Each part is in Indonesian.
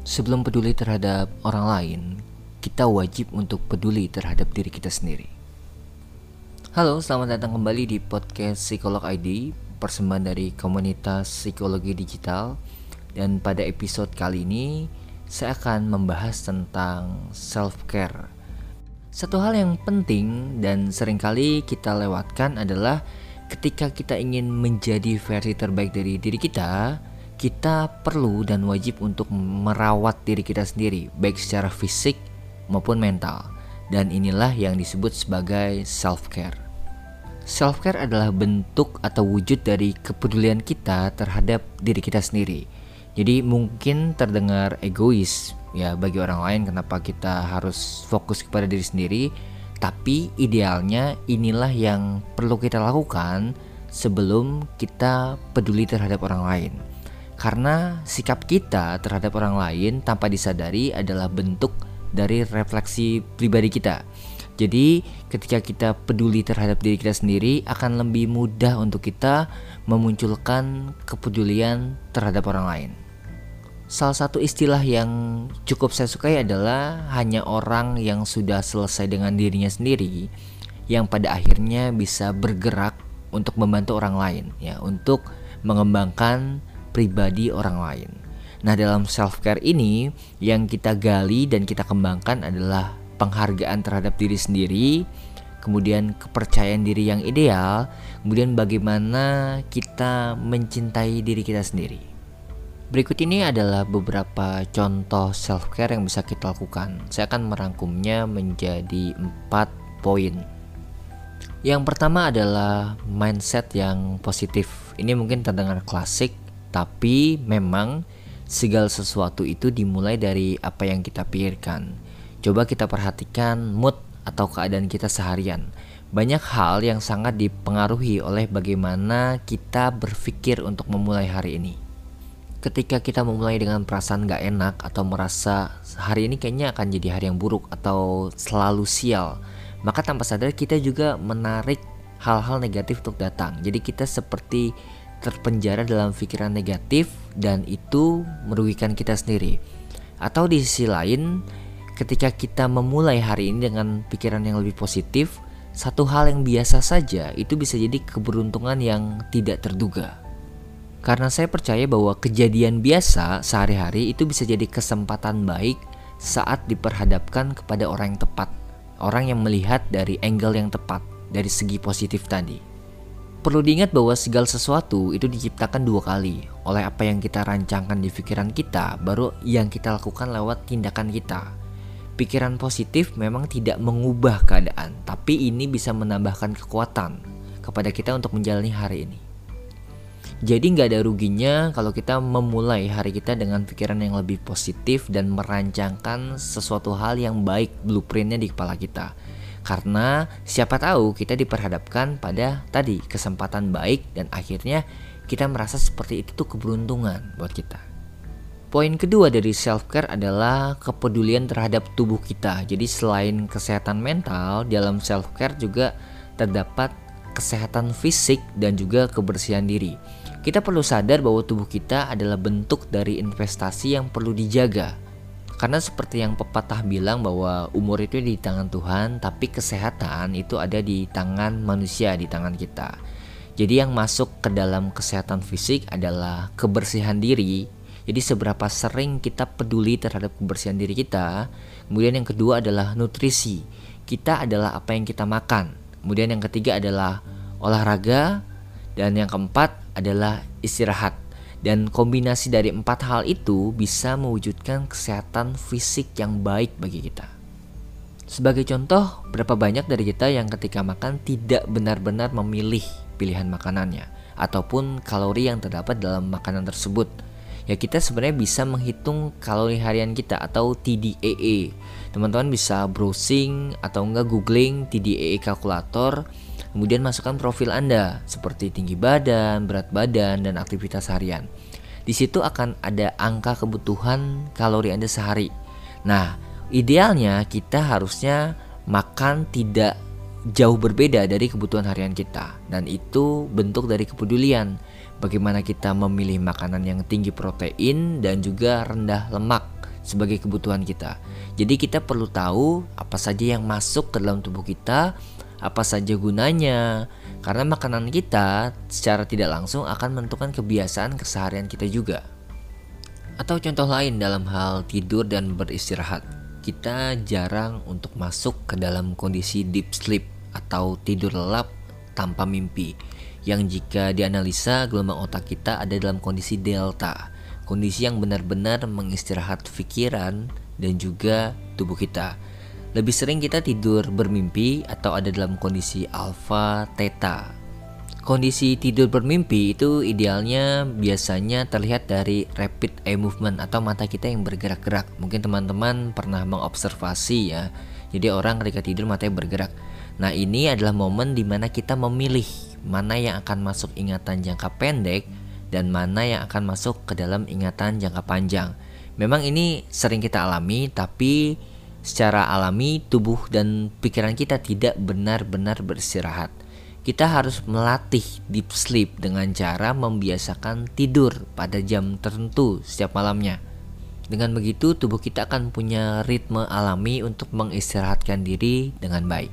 Sebelum peduli terhadap orang lain, kita wajib untuk peduli terhadap diri kita sendiri. Halo, selamat datang kembali di podcast Psikolog ID, persembahan dari komunitas psikologi digital. Dan pada episode kali ini, saya akan membahas tentang self-care. Satu hal yang penting dan sering kali kita lewatkan adalah ketika kita ingin menjadi versi terbaik dari diri kita, kita perlu dan wajib untuk merawat diri kita sendiri, baik secara fisik maupun mental. Dan inilah yang disebut sebagai self-care. Self-care adalah bentuk atau wujud dari kepedulian kita terhadap diri kita sendiri. Jadi mungkin terdengar egois ya bagi orang lain kenapa kita harus fokus kepada diri sendiri, tapi idealnya inilah yang perlu kita lakukan sebelum kita peduli terhadap orang lain. Karena sikap kita terhadap orang lain tanpa disadari adalah bentuk dari refleksi pribadi kita. Jadi, ketika kita peduli terhadap diri kita sendiri, akan lebih mudah untuk kita memunculkan kepedulian terhadap orang lain. Salah satu istilah yang cukup saya sukai adalah hanya orang yang sudah selesai dengan dirinya sendiri yang pada akhirnya bisa bergerak untuk membantu orang lain ya, untuk mengembangkan pribadi orang lain. Nah, dalam self care ini yang kita gali dan kita kembangkan adalah penghargaan terhadap diri sendiri, kemudian kepercayaan diri yang ideal, kemudian bagaimana kita mencintai diri kita sendiri. Berikut ini adalah beberapa contoh self care yang bisa kita lakukan. Saya akan merangkumnya menjadi empat poin. Yang pertama adalah mindset yang positif. Ini mungkin terdengar klasik, tapi memang segala sesuatu itu dimulai dari apa yang kita pikirkan. Coba kita perhatikan mood atau keadaan kita seharian. Banyak hal yang sangat dipengaruhi oleh bagaimana kita berpikir untuk memulai hari ini. Ketika kita memulai dengan perasaan gak enak atau merasa hari ini kayaknya akan jadi hari yang buruk atau selalu sial, maka tanpa sadar kita juga menarik hal-hal negatif untuk datang. Jadi kita seperti terpenjara dalam pikiran negatif dan itu merugikan kita sendiri. Atau di sisi lain, ketika kita memulai hari ini dengan pikiran yang lebih positif, satu hal yang biasa saja itu bisa jadi keberuntungan yang tidak terduga. Karena saya percaya bahwa kejadian biasa sehari-hari itu bisa jadi kesempatan baik saat diperhadapkan kepada orang yang tepat, orang yang melihat dari angle yang tepat, dari segi positif tadi. Perlu diingat bahwa segala sesuatu itu diciptakan dua kali oleh apa yang kita rancangkan di pikiran kita, baru yang kita lakukan lewat tindakan kita. Pikiran positif memang tidak mengubah keadaan, tapi ini bisa menambahkan kekuatan kepada kita untuk menjalani hari ini. Jadi nggak ada ruginya kalau kita memulai hari kita dengan pikiran yang lebih positif dan merancangkan sesuatu hal yang baik blueprintnya di kepala kita karena siapa tahu kita diperhadapkan pada tadi kesempatan baik dan akhirnya kita merasa seperti itu tuh keberuntungan buat kita. Poin kedua dari self care adalah kepedulian terhadap tubuh kita. Jadi selain kesehatan mental, dalam self care juga terdapat kesehatan fisik dan juga kebersihan diri. Kita perlu sadar bahwa tubuh kita adalah bentuk dari investasi yang perlu dijaga karena seperti yang pepatah bilang bahwa umur itu di tangan Tuhan, tapi kesehatan itu ada di tangan manusia, di tangan kita. Jadi yang masuk ke dalam kesehatan fisik adalah kebersihan diri. Jadi seberapa sering kita peduli terhadap kebersihan diri kita. Kemudian yang kedua adalah nutrisi. Kita adalah apa yang kita makan. Kemudian yang ketiga adalah olahraga dan yang keempat adalah istirahat. Dan kombinasi dari empat hal itu bisa mewujudkan kesehatan fisik yang baik bagi kita. Sebagai contoh, berapa banyak dari kita yang ketika makan tidak benar-benar memilih pilihan makanannya ataupun kalori yang terdapat dalam makanan tersebut. Ya kita sebenarnya bisa menghitung kalori harian kita atau TDAA. Teman-teman bisa browsing atau enggak googling TDAA kalkulator Kemudian masukkan profil Anda seperti tinggi badan, berat badan, dan aktivitas harian. Di situ akan ada angka kebutuhan kalori Anda sehari. Nah, idealnya kita harusnya makan tidak jauh berbeda dari kebutuhan harian kita dan itu bentuk dari kepedulian bagaimana kita memilih makanan yang tinggi protein dan juga rendah lemak sebagai kebutuhan kita. Jadi kita perlu tahu apa saja yang masuk ke dalam tubuh kita, apa saja gunanya, karena makanan kita secara tidak langsung akan menentukan kebiasaan keseharian kita juga. Atau contoh lain dalam hal tidur dan beristirahat, kita jarang untuk masuk ke dalam kondisi deep sleep atau tidur lelap tanpa mimpi. Yang jika dianalisa gelombang otak kita ada dalam kondisi delta. Kondisi yang benar-benar mengistirahat pikiran dan juga tubuh kita lebih sering kita tidur bermimpi atau ada dalam kondisi alpha theta Kondisi tidur bermimpi itu idealnya biasanya terlihat dari rapid eye movement atau mata kita yang bergerak-gerak. Mungkin teman-teman pernah mengobservasi ya. Jadi orang ketika tidur matanya bergerak. Nah, ini adalah momen di mana kita memilih mana yang akan masuk ingatan jangka pendek dan mana yang akan masuk ke dalam ingatan jangka panjang. Memang ini sering kita alami, tapi secara alami tubuh dan pikiran kita tidak benar-benar beristirahat. Kita harus melatih deep sleep dengan cara membiasakan tidur pada jam tertentu setiap malamnya. Dengan begitu, tubuh kita akan punya ritme alami untuk mengistirahatkan diri dengan baik.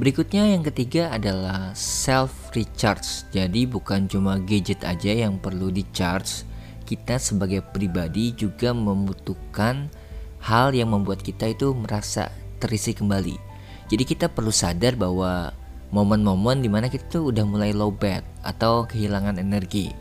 Berikutnya yang ketiga adalah self recharge. Jadi bukan cuma gadget aja yang perlu di charge, kita sebagai pribadi juga membutuhkan hal yang membuat kita itu merasa terisi kembali. Jadi kita perlu sadar bahwa momen-momen di mana kita tuh udah mulai low bed atau kehilangan energi.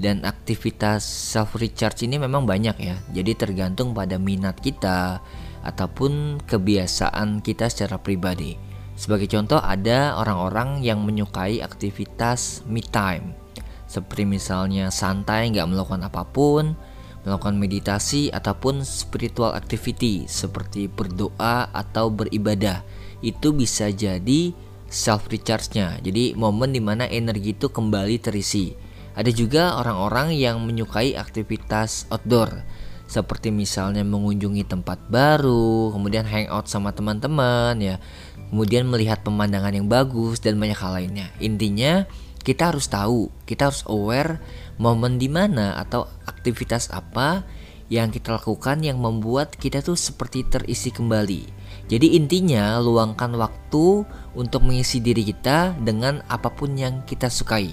Dan aktivitas self recharge ini memang banyak ya. Jadi tergantung pada minat kita ataupun kebiasaan kita secara pribadi. Sebagai contoh ada orang-orang yang menyukai aktivitas me time Seperti misalnya santai nggak melakukan apa pun Melakukan meditasi ataupun spiritual activity Seperti berdoa atau beribadah. Itu bisa jadi self recharge-nya Jadi momen di mana energi itu kembali terisi. Ada juga orang-orang yang menyukai aktivitas outdoor seperti misalnya mengunjungi tempat baru, kemudian hangout sama teman-teman ya, kemudian melihat pemandangan yang bagus dan banyak hal lainnya. Intinya kita harus tahu, kita harus aware momen di mana atau aktivitas apa yang kita lakukan yang membuat kita tuh seperti terisi kembali. Jadi intinya luangkan waktu untuk mengisi diri kita dengan apa pun yang kita sukai.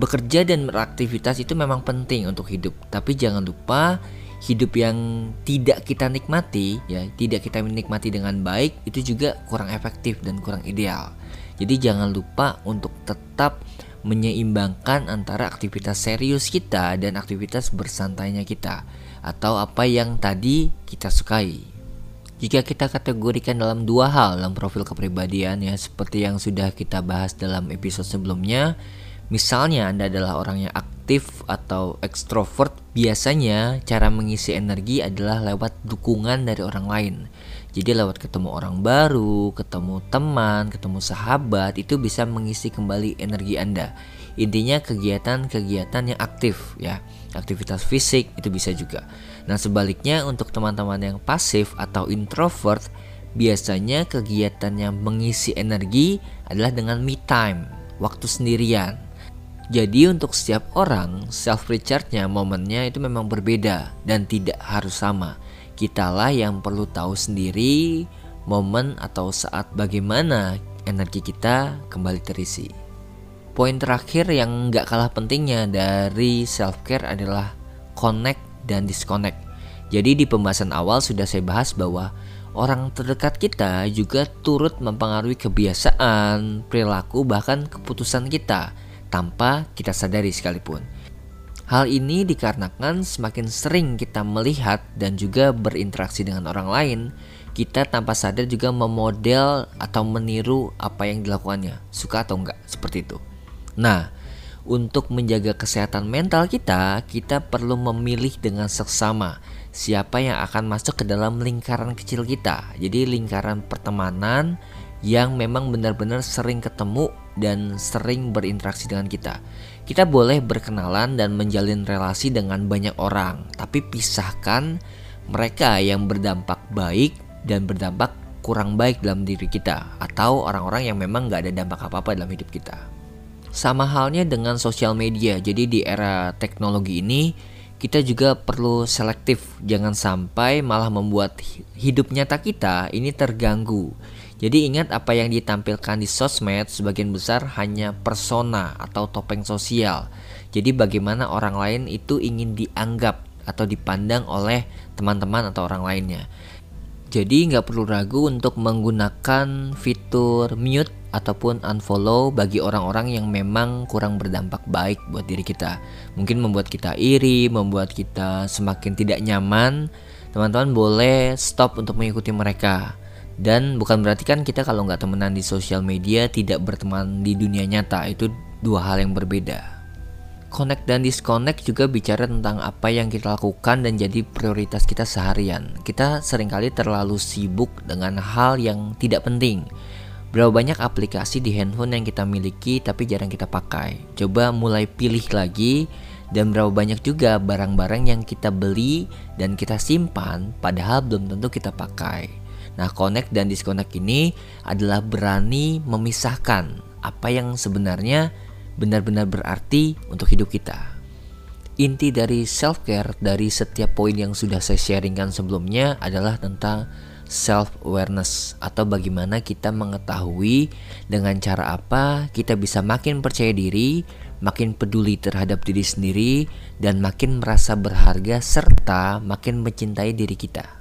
Bekerja dan beraktivitas itu memang penting untuk hidup, tapi jangan lupa hidup yang tidak kita nikmati ya tidak kita menikmati dengan baik itu juga kurang efektif dan kurang ideal. Jadi jangan lupa untuk tetap menyeimbangkan antara aktivitas serius kita dan aktivitas bersantainya kita atau apa yang tadi kita sukai. Jika kita kategorikan dalam dua hal dalam profil kepribadian ya seperti yang sudah kita bahas dalam episode sebelumnya Misalnya Anda adalah orang yang aktif atau ekstrovert, biasanya cara mengisi energi adalah lewat dukungan dari orang lain. Jadi lewat ketemu orang baru, ketemu teman, ketemu sahabat itu bisa mengisi kembali energi Anda. Intinya kegiatan-kegiatan yang aktif ya. Aktivitas fisik itu bisa juga. Nah, sebaliknya untuk teman-teman yang pasif atau introvert, biasanya kegiatan yang mengisi energi adalah dengan me time, waktu sendirian. Jadi untuk setiap orang self recharge-nya momennya itu memang berbeda dan tidak harus sama. Kitalah yang perlu tahu sendiri momen atau saat bagaimana energi kita kembali terisi. Poin terakhir yang nggak kalah pentingnya dari self care adalah connect dan disconnect. Jadi di pembahasan awal sudah saya bahas bahwa orang terdekat kita juga turut mempengaruhi kebiasaan, perilaku bahkan keputusan kita tanpa kita sadari sekalipun. Hal ini dikarenakan semakin sering kita melihat dan juga berinteraksi dengan orang lain, kita tanpa sadar juga memodel atau meniru apa yang dilakukannya, suka atau enggak, seperti itu. Nah, untuk menjaga kesehatan mental kita, kita perlu memilih dengan seksama siapa yang akan masuk ke dalam lingkaran kecil kita. Jadi lingkaran pertemanan yang memang benar-benar sering ketemu dan sering berinteraksi dengan kita. Kita boleh berkenalan dan menjalin relasi dengan banyak orang, tapi pisahkan mereka yang berdampak baik dan berdampak kurang baik dalam diri kita, atau orang-orang yang memang gak ada dampak apa-apa dalam hidup kita. Sama halnya dengan sosial media, jadi di era teknologi ini kita juga perlu selektif, jangan sampai malah membuat hidup nyata kita ini terganggu. Jadi ingat apa yang ditampilkan di sosmed sebagian besar hanya persona atau topeng sosial. Jadi bagaimana orang lain itu ingin dianggap atau dipandang oleh teman-teman atau orang lainnya. Jadi nggak perlu ragu untuk menggunakan fitur mute ataupun unfollow bagi orang-orang yang memang kurang berdampak baik buat diri kita. Mungkin membuat kita iri, membuat kita semakin tidak nyaman. Teman-teman boleh stop untuk mengikuti mereka. Dan bukan berarti kan kita kalau nggak temenan di sosial media tidak berteman di dunia nyata. Itu dua hal yang berbeda. Connect dan disconnect juga bicara tentang apa yang kita lakukan dan jadi prioritas kita seharian. Kita sering kali terlalu sibuk dengan hal yang tidak penting. Berapa banyak aplikasi di handphone yang kita miliki tapi jarang kita pakai. Coba mulai pilih lagi dan berapa banyak juga barang-barang yang kita beli dan kita simpan padahal belum tentu kita pakai. Nah, connect dan disconnect ini adalah berani memisahkan apa yang sebenarnya benar-benar berarti untuk hidup kita. Inti dari self care dari setiap poin yang sudah saya sharingkan sebelumnya adalah tentang self awareness atau bagaimana kita mengetahui dengan cara apa kita bisa makin percaya diri, makin peduli terhadap diri sendiri dan makin merasa berharga serta makin mencintai diri kita.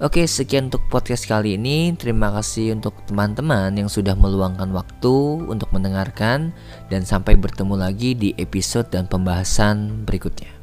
Oke, sekian untuk podcast kali ini. Terima kasih untuk teman-teman yang sudah meluangkan waktu untuk mendengarkan, dan sampai bertemu lagi di episode dan pembahasan berikutnya.